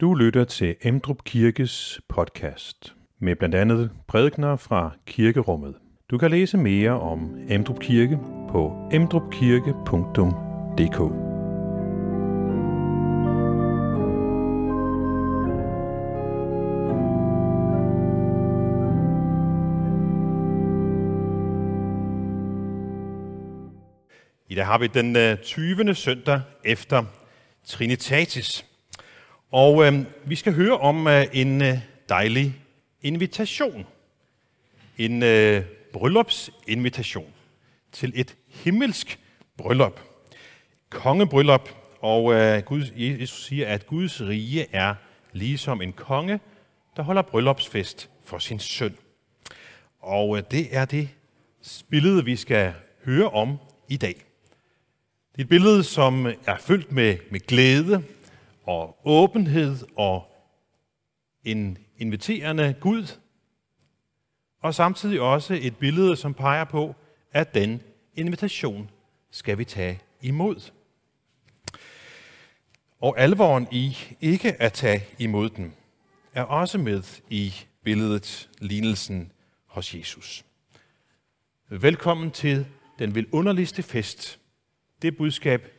Du lytter til Emdrup Kirkes podcast med blandt andet prædikner fra kirkerummet. Du kan læse mere om Emdrup Kirke på emdrupkirke.dk. I dag har vi den øh, 20. Søndag efter Trinitatis. Og øh, vi skal høre om øh, en øh, dejlig invitation. En øh, bryllupsinvitation til et himmelsk bryllup. Kongebryllup. Og øh, Gud, Jesus siger, at Guds rige er ligesom en konge, der holder bryllupsfest for sin søn. Og øh, det er det billede, vi skal høre om i dag. Det er et billede, som er fyldt med, med glæde, og åbenhed og en inviterende Gud, og samtidig også et billede, som peger på, at den invitation skal vi tage imod. Og alvoren i ikke at tage imod den, er også med i billedet lignelsen hos Jesus. Velkommen til den vidunderligste fest. Det budskab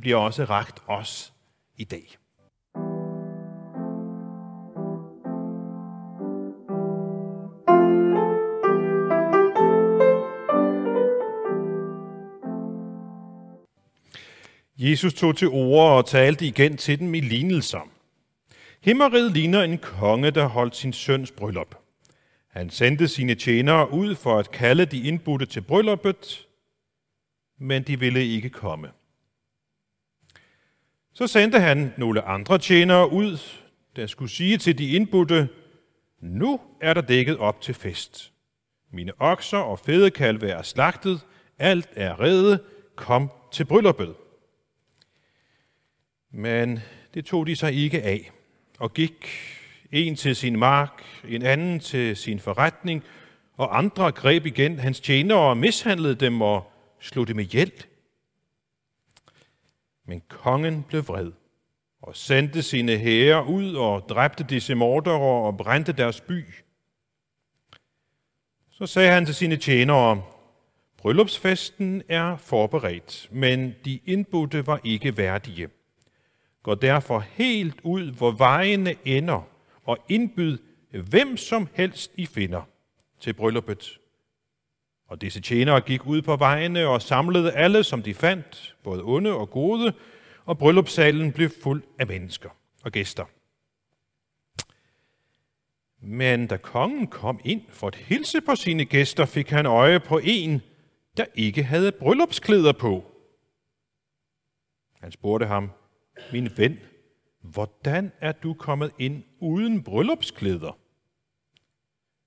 bliver også ragt os i dag. Jesus tog til ord og talte igen til dem i lignelser. Himmeriget ligner en konge, der holdt sin søns bryllup. Han sendte sine tjenere ud for at kalde de indbudte til brylluppet, men de ville ikke komme. Så sendte han nogle andre tjenere ud, der skulle sige til de indbudte, nu er der dækket op til fest. Mine okser og fedekalve er slagtet, alt er reddet, kom til brylluppet. Men det tog de sig ikke af, og gik en til sin mark, en anden til sin forretning, og andre greb igen hans tjenere og mishandlede dem og slog dem ihjel. Men kongen blev vred og sendte sine hære ud og dræbte disse mordere og brændte deres by. Så sagde han til sine tjenere, Bryllupsfesten er forberedt, men de indbudte var ikke værdige. Gå derfor helt ud, hvor vejene ender, og indbyd hvem som helst I finder til brylluppet. Og disse tjenere gik ud på vejene og samlede alle, som de fandt, både onde og gode, og bryllupssalen blev fuld af mennesker og gæster. Men da kongen kom ind for at hilse på sine gæster, fik han øje på en, der ikke havde bryllupsklæder på. Han spurgte ham, min ven, hvordan er du kommet ind uden bryllupsklæder?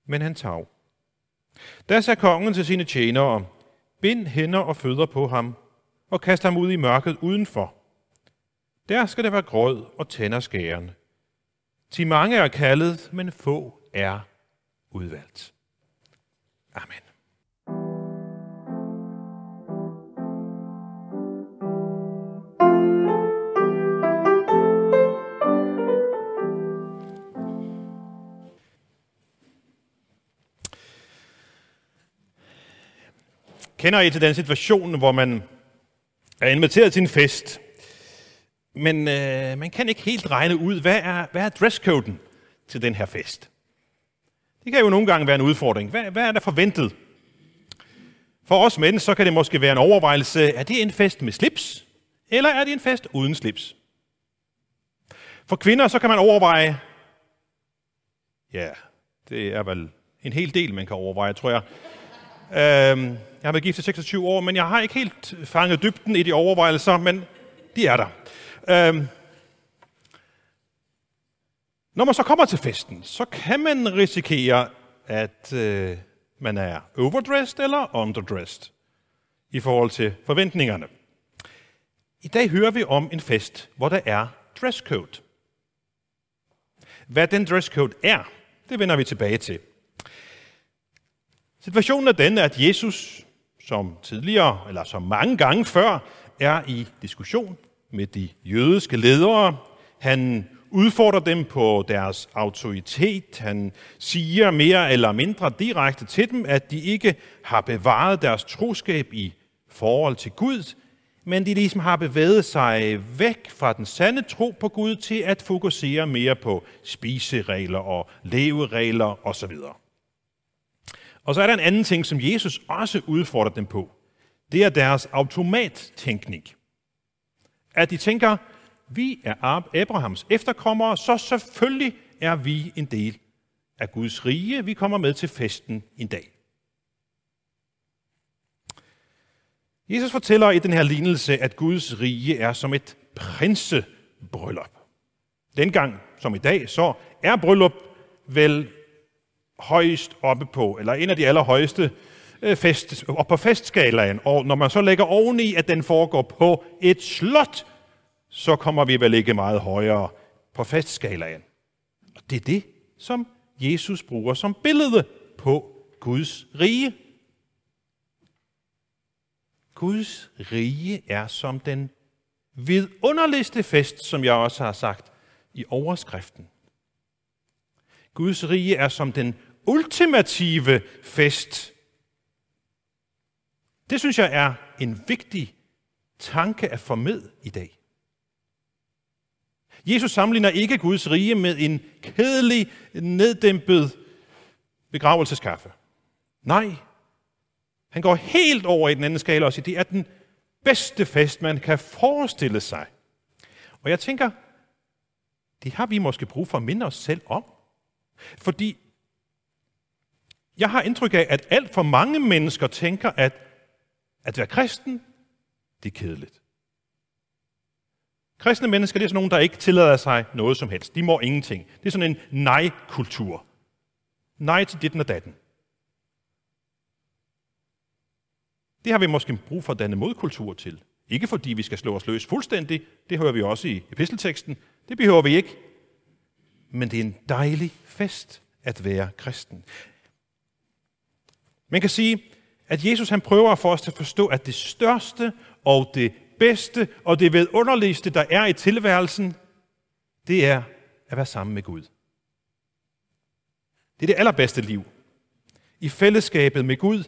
Men han tav. Da sagde kongen til sine tjenere, bind hænder og fødder på ham, og kast ham ud i mørket udenfor. Der skal det være grød og tænder skæren. Til mange er kaldet, men få er udvalgt. Amen. Kender I til den situation, hvor man er inviteret til en fest, men øh, man kan ikke helt regne ud, hvad er, hvad er dresscoden til den her fest? Det kan jo nogle gange være en udfordring. Hvad, hvad er der forventet? For os mænd, så kan det måske være en overvejelse, er det en fest med slips, eller er det en fest uden slips? For kvinder, så kan man overveje, ja, det er vel en hel del, man kan overveje, tror jeg. Øhm, jeg har været gift i 26 år, men jeg har ikke helt fanget dybden i de overvejelser, men de er der. Øhm, når man så kommer til festen, så kan man risikere, at øh, man er overdressed eller underdressed i forhold til forventningerne. I dag hører vi om en fest, hvor der er dresscode. Hvad den dresscode er, det vender vi tilbage til. Situationen er den, at Jesus, som tidligere, eller som mange gange før, er i diskussion med de jødiske ledere. Han udfordrer dem på deres autoritet. Han siger mere eller mindre direkte til dem, at de ikke har bevaret deres troskab i forhold til Gud, men de ligesom har bevæget sig væk fra den sande tro på Gud til at fokusere mere på spiseregler og leveregler osv. Og så er der en anden ting, som Jesus også udfordrer dem på. Det er deres automattænkning. At de tænker, vi er Abrahams efterkommere, så selvfølgelig er vi en del af Guds rige. Vi kommer med til festen en dag. Jesus fortæller i den her lignelse, at Guds rige er som et prinsebryllup. Dengang, som i dag, så er bryllup vel højst oppe på, eller en af de allerhøjeste øh, fest, op på festskalaen. Og når man så lægger oveni, at den foregår på et slot, så kommer vi vel ikke meget højere på festskalaen. Og det er det, som Jesus bruger som billede på Guds rige. Guds rige er som den vidunderligste fest, som jeg også har sagt i overskriften. Guds rige er som den ultimative fest. Det synes jeg er en vigtig tanke at få med i dag. Jesus sammenligner ikke Guds rige med en kedelig, neddæmpet begravelseskaffe. Nej, han går helt over i den anden skala og siger, det er den bedste fest, man kan forestille sig. Og jeg tænker, det har vi måske brug for at minde os selv om. Fordi jeg har indtryk af, at alt for mange mennesker tænker, at at være kristen, det er kedeligt. Kristne mennesker, det er sådan nogen, der ikke tillader sig noget som helst. De må ingenting. Det er sådan en nej-kultur. Nej til dit og datten. Det har vi måske brug for at danne modkultur til. Ikke fordi vi skal slå os løs fuldstændig, det hører vi også i epistelteksten. Det behøver vi ikke. Men det er en dejlig fest at være kristen. Man kan sige, at Jesus han prøver at få os til at forstå, at det største og det bedste og det vedunderligste, der er i tilværelsen, det er at være sammen med Gud. Det er det allerbedste liv. I fællesskabet med Gud.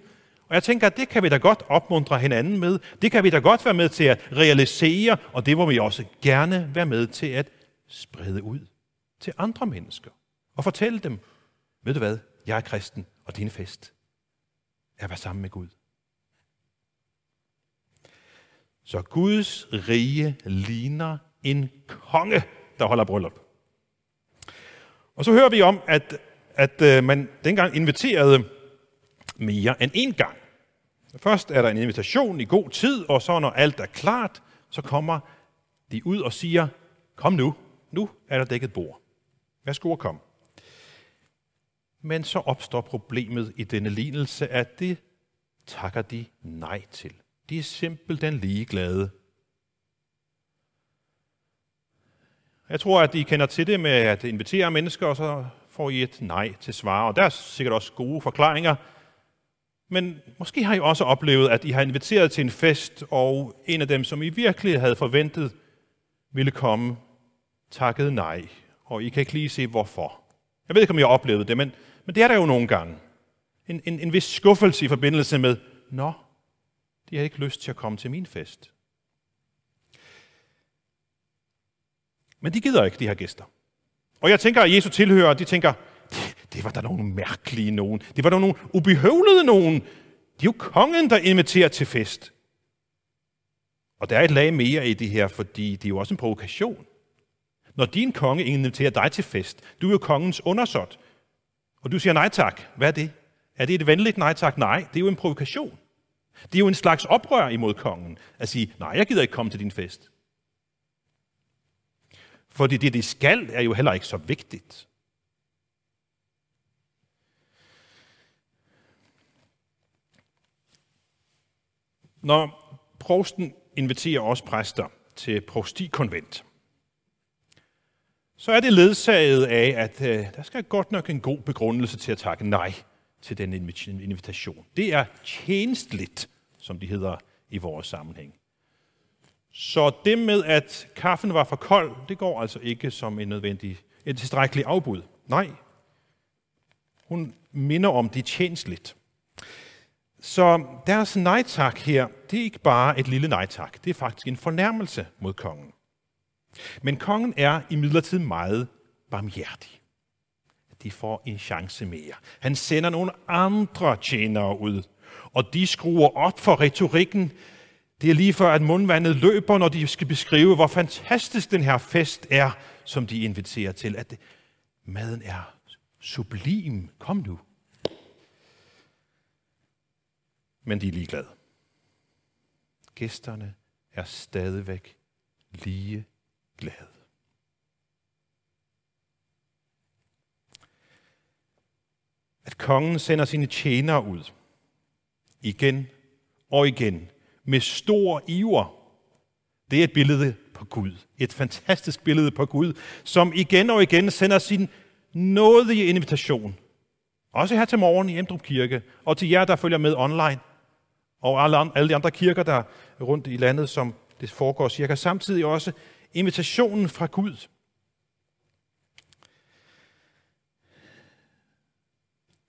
Og jeg tænker, at det kan vi da godt opmuntre hinanden med. Det kan vi da godt være med til at realisere, og det må vi også gerne være med til at sprede ud til andre mennesker. Og fortælle dem, ved du hvad, jeg er kristen, og det er fest at være sammen med Gud. Så Guds rige ligner en konge, der holder bryllup. Og så hører vi om, at, at øh, man dengang inviterede mere end én gang. Først er der en invitation i god tid, og så når alt er klart, så kommer de ud og siger, kom nu, nu er der dækket bord. Værsgo at komme. Men så opstår problemet i denne lignelse, at det takker de nej til. De er simpelthen ligeglade. Jeg tror, at I kender til det med at invitere mennesker, og så får I et nej til svar. Og der er sikkert også gode forklaringer. Men måske har I også oplevet, at I har inviteret til en fest, og en af dem, som I virkelig havde forventet ville komme, takkede nej. Og I kan ikke lige se, hvorfor. Jeg ved ikke, om I har oplevet det, men men det er der jo nogle gange. En, en, en vis skuffelse i forbindelse med, nå, de har ikke lyst til at komme til min fest. Men de gider ikke, de her gæster. Og jeg tænker, at Jesu tilhører, de tænker, det, det var der nogle mærkelige nogen. Det var der nogle ubehøvlede nogen. Det er jo kongen, der inviterer til fest. Og der er et lag mere i det her, fordi det er jo også en provokation. Når din konge inviterer dig til fest, du er jo kongens undersåt, og du siger nej tak. Hvad er det? Er det et venligt nej tak? Nej, det er jo en provokation. Det er jo en slags oprør imod kongen. At sige, nej, jeg gider ikke komme til din fest. Fordi det, det skal, er jo heller ikke så vigtigt. Når prosten inviterer os præster til prostikonvent, så er det ledsaget af, at øh, der skal godt nok en god begrundelse til at takke nej til den invitation. Det er tjenestligt, som de hedder i vores sammenhæng. Så det med, at kaffen var for kold, det går altså ikke som en nødvendig, et tilstrækkeligt afbud. Nej. Hun minder om det tjenestligt. Så deres nej tak her, det er ikke bare et lille nej tak. Det er faktisk en fornærmelse mod kongen. Men kongen er i midlertid meget barmhjertig. De får en chance mere. Han sender nogle andre tjenere ud, og de skruer op for retorikken. Det er lige før, at mundvandet løber, når de skal beskrive, hvor fantastisk den her fest er, som de inviterer til. At maden er sublim. Kom nu. Men de er ligeglade. Gæsterne er stadigvæk lige glad. At kongen sender sine tjenere ud igen og igen med stor iver. Det er et billede på Gud. Et fantastisk billede på Gud, som igen og igen sender sin nådige invitation. Også her til morgen i Emdrup Kirke, og til jer, der følger med online, og alle de andre kirker, der er rundt i landet, som det foregår cirka samtidig også invitationen fra Gud.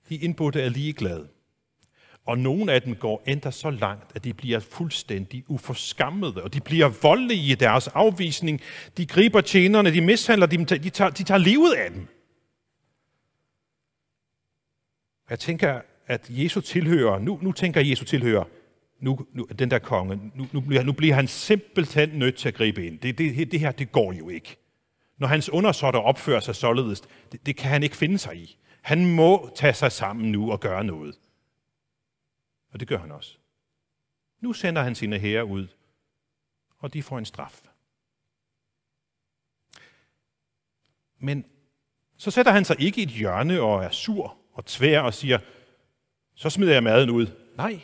De indbudte er ligeglade. Og nogle af dem går endda så langt, at de bliver fuldstændig uforskammede, og de bliver voldelige i deres afvisning. De griber tjenerne, de mishandler dem, de tager, de tager livet af dem. Jeg tænker, at Jesus tilhører, nu, nu tænker Jesus tilhører, nu, nu, den der konge, nu, nu, bliver, nu bliver han simpelthen nødt til at gribe ind. Det, det, det her, det går jo ikke. Når hans undersåtter opfører sig således, det, det kan han ikke finde sig i. Han må tage sig sammen nu og gøre noget. Og det gør han også. Nu sender han sine herrer ud, og de får en straf. Men så sætter han sig ikke i et hjørne og er sur og tvær og siger, så smider jeg maden ud. Nej,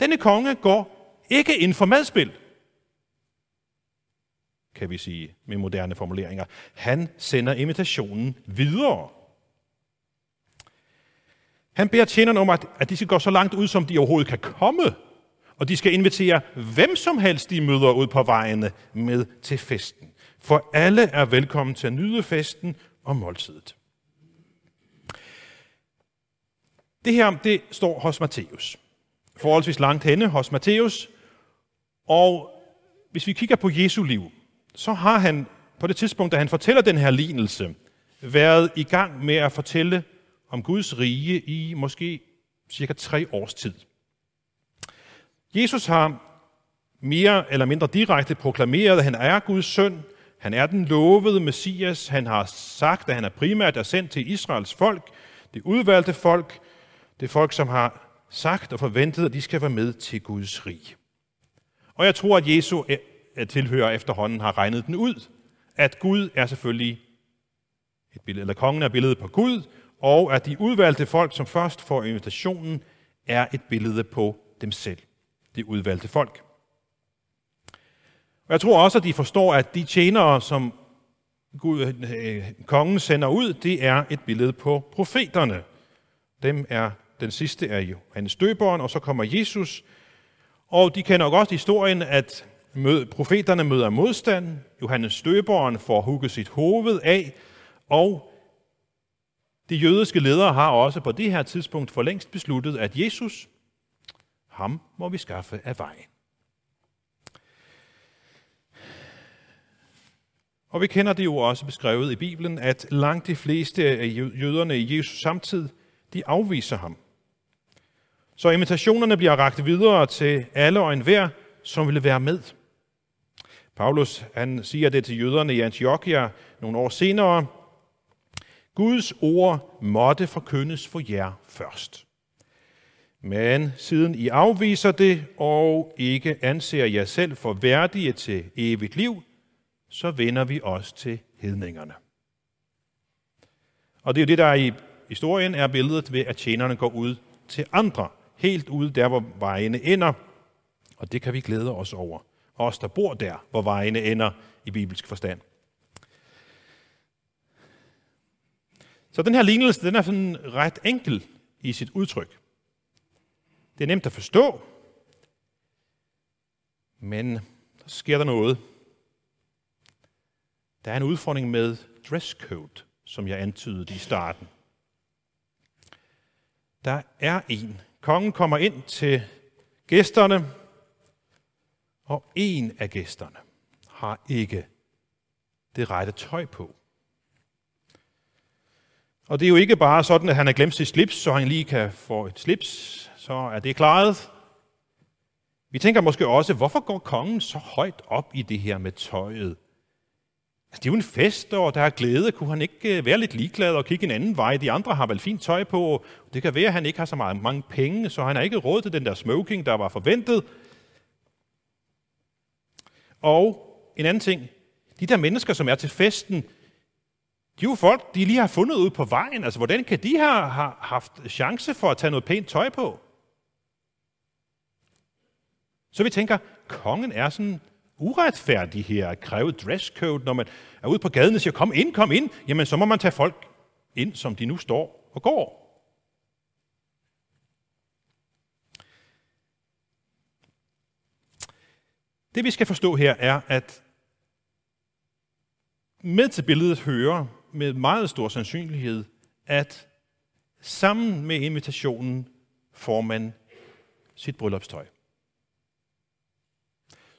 denne konge går ikke ind for madspil, kan vi sige med moderne formuleringer. Han sender invitationen videre. Han beder tjenerne om, at, at de skal gå så langt ud, som de overhovedet kan komme. Og de skal invitere hvem som helst, de møder ud på vejene med til festen. For alle er velkommen til at nyde festen og måltidet. Det her, det står hos Matthæus forholdsvis langt henne hos Matthæus. Og hvis vi kigger på Jesu liv, så har han på det tidspunkt, da han fortæller den her lignelse, været i gang med at fortælle om Guds rige i måske cirka tre års tid. Jesus har mere eller mindre direkte proklameret, at han er Guds søn, han er den lovede Messias, han har sagt, at han er primært er sendt til Israels folk, det udvalgte folk, det folk, som har sagt og forventet, at de skal være med til Guds rig. Og jeg tror, at Jesu eh, eh, tilhører efterhånden har regnet den ud, at Gud er selvfølgelig et billede, eller kongen er billedet på Gud, og at de udvalgte folk, som først får invitationen, er et billede på dem selv, de udvalgte folk. Og jeg tror også, at de forstår, at de tjenere, som Gud, øh, kongen sender ud, det er et billede på profeterne. Dem er den sidste er jo hans døberen, og så kommer Jesus. Og de kender godt historien, at profeterne møder modstand. Johannes døberen får hugget sit hoved af, og de jødiske ledere har også på det her tidspunkt for længst besluttet, at Jesus, ham må vi skaffe af vejen. Og vi kender det jo også beskrevet i Bibelen, at langt de fleste af jøderne i Jesus samtid, de afviser ham. Så invitationerne bliver ragt videre til alle og enhver, som vil være med. Paulus han siger det til jøderne i Antiochia nogle år senere. Guds ord måtte forkyndes for jer først. Men siden I afviser det og ikke anser jer selv for værdige til evigt liv, så vender vi os til hedningerne. Og det er jo det, der i historien er billedet ved, at tjenerne går ud til andre helt ude der, hvor vejene ender. Og det kan vi glæde os over. Os, der bor der, hvor vejene ender i bibelsk forstand. Så den her lignelse, den er sådan ret enkel i sit udtryk. Det er nemt at forstå, men der sker der noget. Der er en udfordring med dresscode, som jeg antydede i starten. Der er en. Kongen kommer ind til gæsterne, og en af gæsterne har ikke det rette tøj på. Og det er jo ikke bare sådan, at han har glemt sit slips, så han lige kan få et slips, så er det klaret. Vi tænker måske også, hvorfor går kongen så højt op i det her med tøjet? Altså, det er jo en fest, og der er glæde. Kunne han ikke øh, være lidt ligeglad og kigge en anden vej? De andre har vel fint tøj på. Det kan være, at han ikke har så meget, mange penge, så han har ikke råd til den der smoking, der var forventet. Og en anden ting. De der mennesker, som er til festen, de er jo folk, de lige har fundet ud på vejen. Altså, hvordan kan de have, have haft chance for at tage noget pænt tøj på? Så vi tænker, kongen er sådan uretfærdig her at kræve dresscode, når man er ude på gaden og siger, kom ind, kom ind, jamen så må man tage folk ind, som de nu står og går. Det vi skal forstå her er, at med til billedet hører med meget stor sandsynlighed, at sammen med invitationen får man sit bryllupstøj.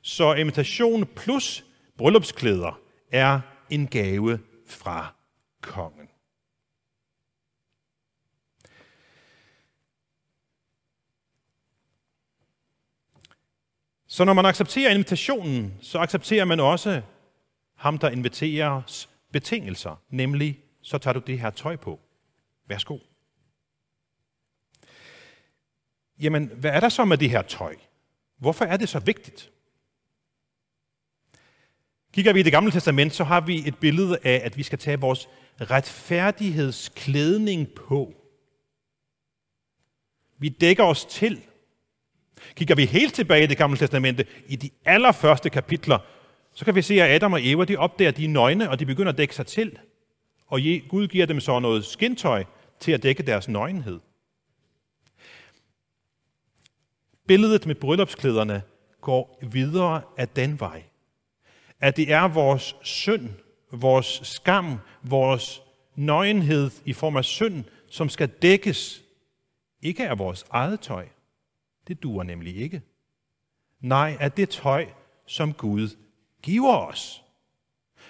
Så invitation plus bryllupsklæder er en gave fra kongen. Så når man accepterer invitationen, så accepterer man også ham, der inviteres betingelser, nemlig så tager du det her tøj på. Værsgo. Jamen, hvad er der så med det her tøj? Hvorfor er det så vigtigt? Kigger vi i det gamle testament, så har vi et billede af, at vi skal tage vores retfærdighedsklædning på. Vi dækker os til. Kigger vi helt tilbage i det gamle testamente, i de allerførste kapitler, så kan vi se, at Adam og Eva de opdager, de er nøgne, og de begynder at dække sig til. Og Gud giver dem så noget skintøj til at dække deres nøgenhed. Billedet med bryllupsklæderne går videre af den vej at det er vores synd, vores skam, vores nøgenhed i form af synd, som skal dækkes, ikke af vores eget tøj. Det duer nemlig ikke. Nej, af det tøj, som Gud giver os.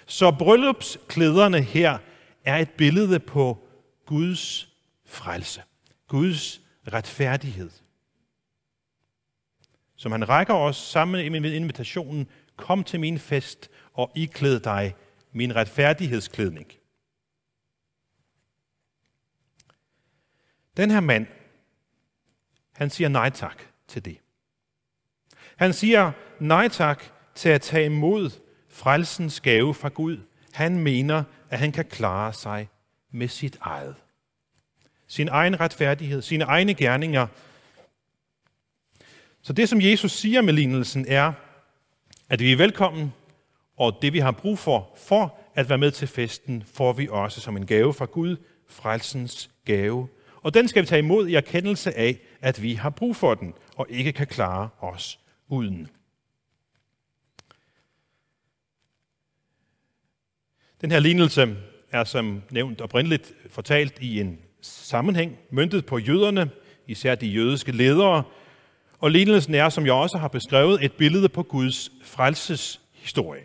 Så bryllupsklæderne her er et billede på Guds frelse, Guds retfærdighed, som han rækker os sammen med invitationen kom til min fest og iklæd dig min retfærdighedsklædning. Den her mand, han siger nej tak til det. Han siger nej tak til at tage imod frelsens gave fra Gud. Han mener, at han kan klare sig med sit eget. Sin egen retfærdighed, sine egne gerninger. Så det, som Jesus siger med lignelsen, er, at vi er velkommen, og det vi har brug for, for at være med til festen, får vi også som en gave fra Gud, frelsens gave. Og den skal vi tage imod i erkendelse af, at vi har brug for den, og ikke kan klare os uden. Den her lignelse er som nævnt oprindeligt fortalt i en sammenhæng, myntet på jøderne, især de jødiske ledere, og lignelsen er, som jeg også har beskrevet, et billede på Guds frelseshistorie.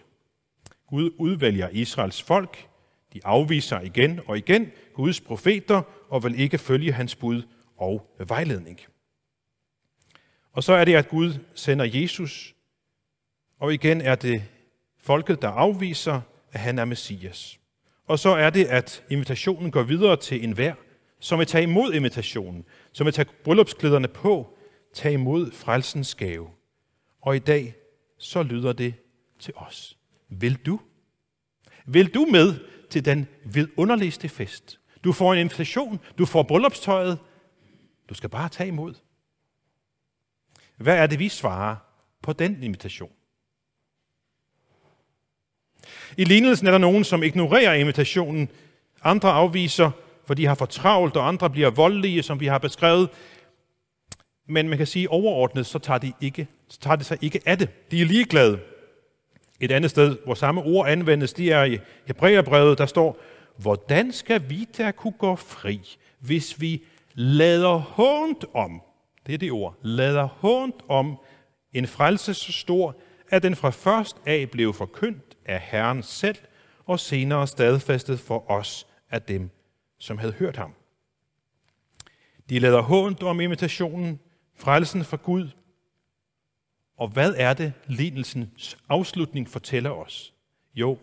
Gud udvælger Israels folk. De afviser igen og igen Guds profeter og vil ikke følge hans bud og vejledning. Og så er det, at Gud sender Jesus, og igen er det folket, der afviser, at han er Messias. Og så er det, at invitationen går videre til enhver, som vil tage imod invitationen, som vil tage bryllupsklæderne på, Tag imod frelsens gave. Og i dag, så lyder det til os. Vil du? Vil du med til den vidunderligste fest? Du får en invitation, du får bryllupstøjet. Du skal bare tage imod. Hvad er det, vi svarer på den invitation? I lignelsen er der nogen, som ignorerer invitationen. Andre afviser, for de har for travlt, og andre bliver voldelige, som vi har beskrevet. Men man kan sige, overordnet, så tager, de ikke, så tager de sig ikke af det. De er ligeglade. Et andet sted, hvor samme ord anvendes, det er i Hebræerbrevet, der står, hvordan skal vi da kunne gå fri, hvis vi lader hånd om, det er det ord, lader hånd om en frelse så stor, at den fra først af blev forkyndt af Herren selv, og senere stadfæstet for os af dem, som havde hørt ham. De lader hånd om imitationen, frelsen fra Gud. Og hvad er det, lignelsens afslutning fortæller os? Jo,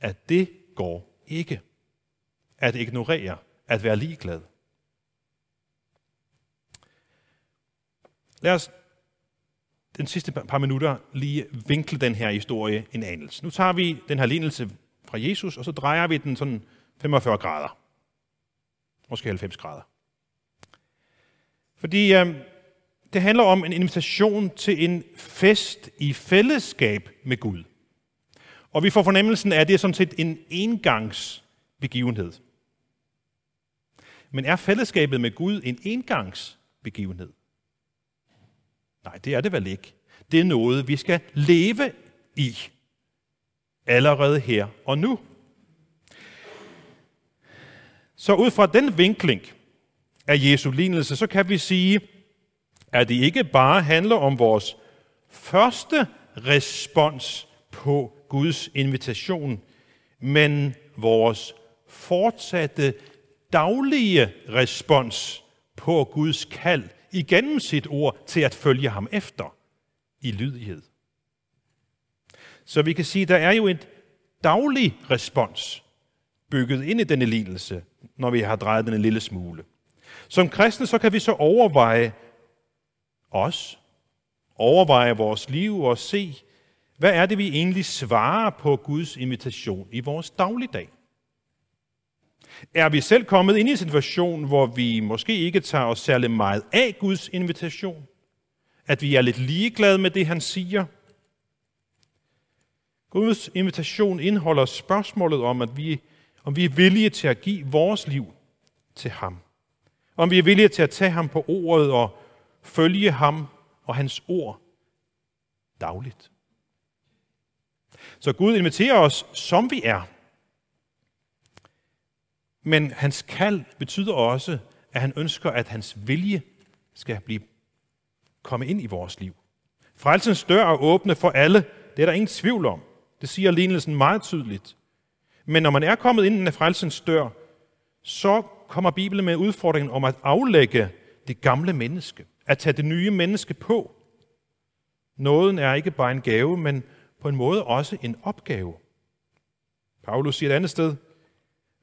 at det går ikke. At ignorere, at være ligeglad. Lad os den sidste par minutter lige vinkle den her historie en anelse. Nu tager vi den her lignelse fra Jesus, og så drejer vi den sådan 45 grader. Måske 90 grader. Fordi øh, det handler om en invitation til en fest i fællesskab med Gud. Og vi får fornemmelsen af, at det er sådan set en engangsbegivenhed. Men er fællesskabet med Gud en engangsbegivenhed? Nej, det er det vel ikke. Det er noget, vi skal leve i. Allerede her og nu. Så ud fra den vinkling af Jesu lignelse, så kan vi sige, at det ikke bare handler om vores første respons på Guds invitation, men vores fortsatte daglige respons på Guds kald igennem sit ord til at følge ham efter i lydighed. Så vi kan sige, at der er jo et daglig respons bygget ind i denne lidelse, når vi har drejet den en lille smule. Som kristne så kan vi så overveje os, overveje vores liv og se, hvad er det, vi egentlig svarer på Guds invitation i vores dagligdag? Er vi selv kommet ind i en situation, hvor vi måske ikke tager os særlig meget af Guds invitation? At vi er lidt ligeglade med det, han siger? Guds invitation indeholder spørgsmålet om, at vi, om vi er villige til at give vores liv til ham. Om vi er villige til at tage ham på ordet og følge ham og hans ord dagligt. Så Gud inviterer os, som vi er. Men hans kald betyder også, at han ønsker, at hans vilje skal blive komme ind i vores liv. Frelsens dør er åbne for alle. Det er der ingen tvivl om. Det siger lignelsen meget tydeligt. Men når man er kommet ind i frelsens dør, så kommer Bibelen med udfordringen om at aflægge det gamle menneske. At tage det nye menneske på. Nåden er ikke bare en gave, men på en måde også en opgave. Paulus siger et andet sted,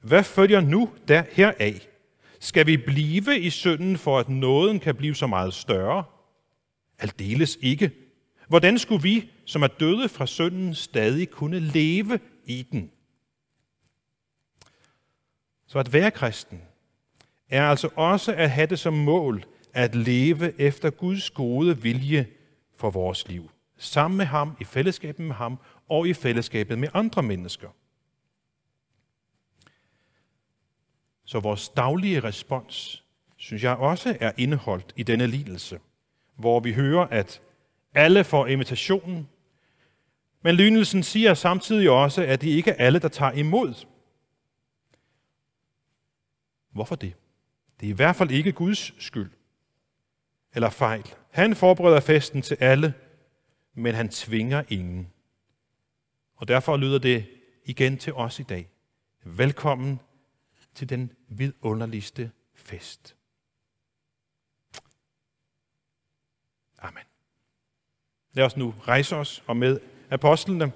hvad følger nu der heraf? Skal vi blive i synden, for at nåden kan blive så meget større? Aldeles ikke. Hvordan skulle vi, som er døde fra synden, stadig kunne leve i den? Så at være kristen er altså også at have det som mål at leve efter Guds gode vilje for vores liv. Sammen med ham, i fællesskabet med ham og i fællesskabet med andre mennesker. Så vores daglige respons, synes jeg også er indeholdt i denne lidelse, hvor vi hører, at alle får invitationen, men lignelsen siger samtidig også, at det ikke er alle, der tager imod. Hvorfor det? Det er i hvert fald ikke Guds skyld eller fejl. Han forbereder festen til alle, men han tvinger ingen. Og derfor lyder det igen til os i dag. Velkommen til den vidunderligste fest. Amen. Lad os nu rejse os og med apostlene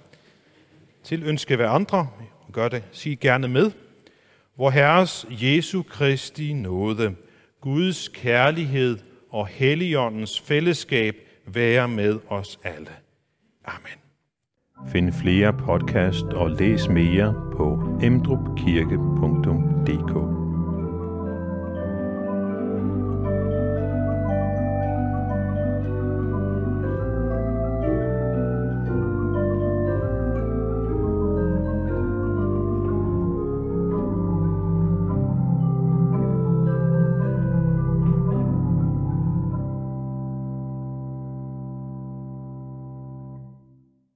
til ønske hver andre, og gør det, sig gerne med, hvor Herres Jesu Kristi nåde, Guds kærlighed og Helligåndens fællesskab være med os alle. Amen. Find flere podcast og læs mere på emdrupkirke.dk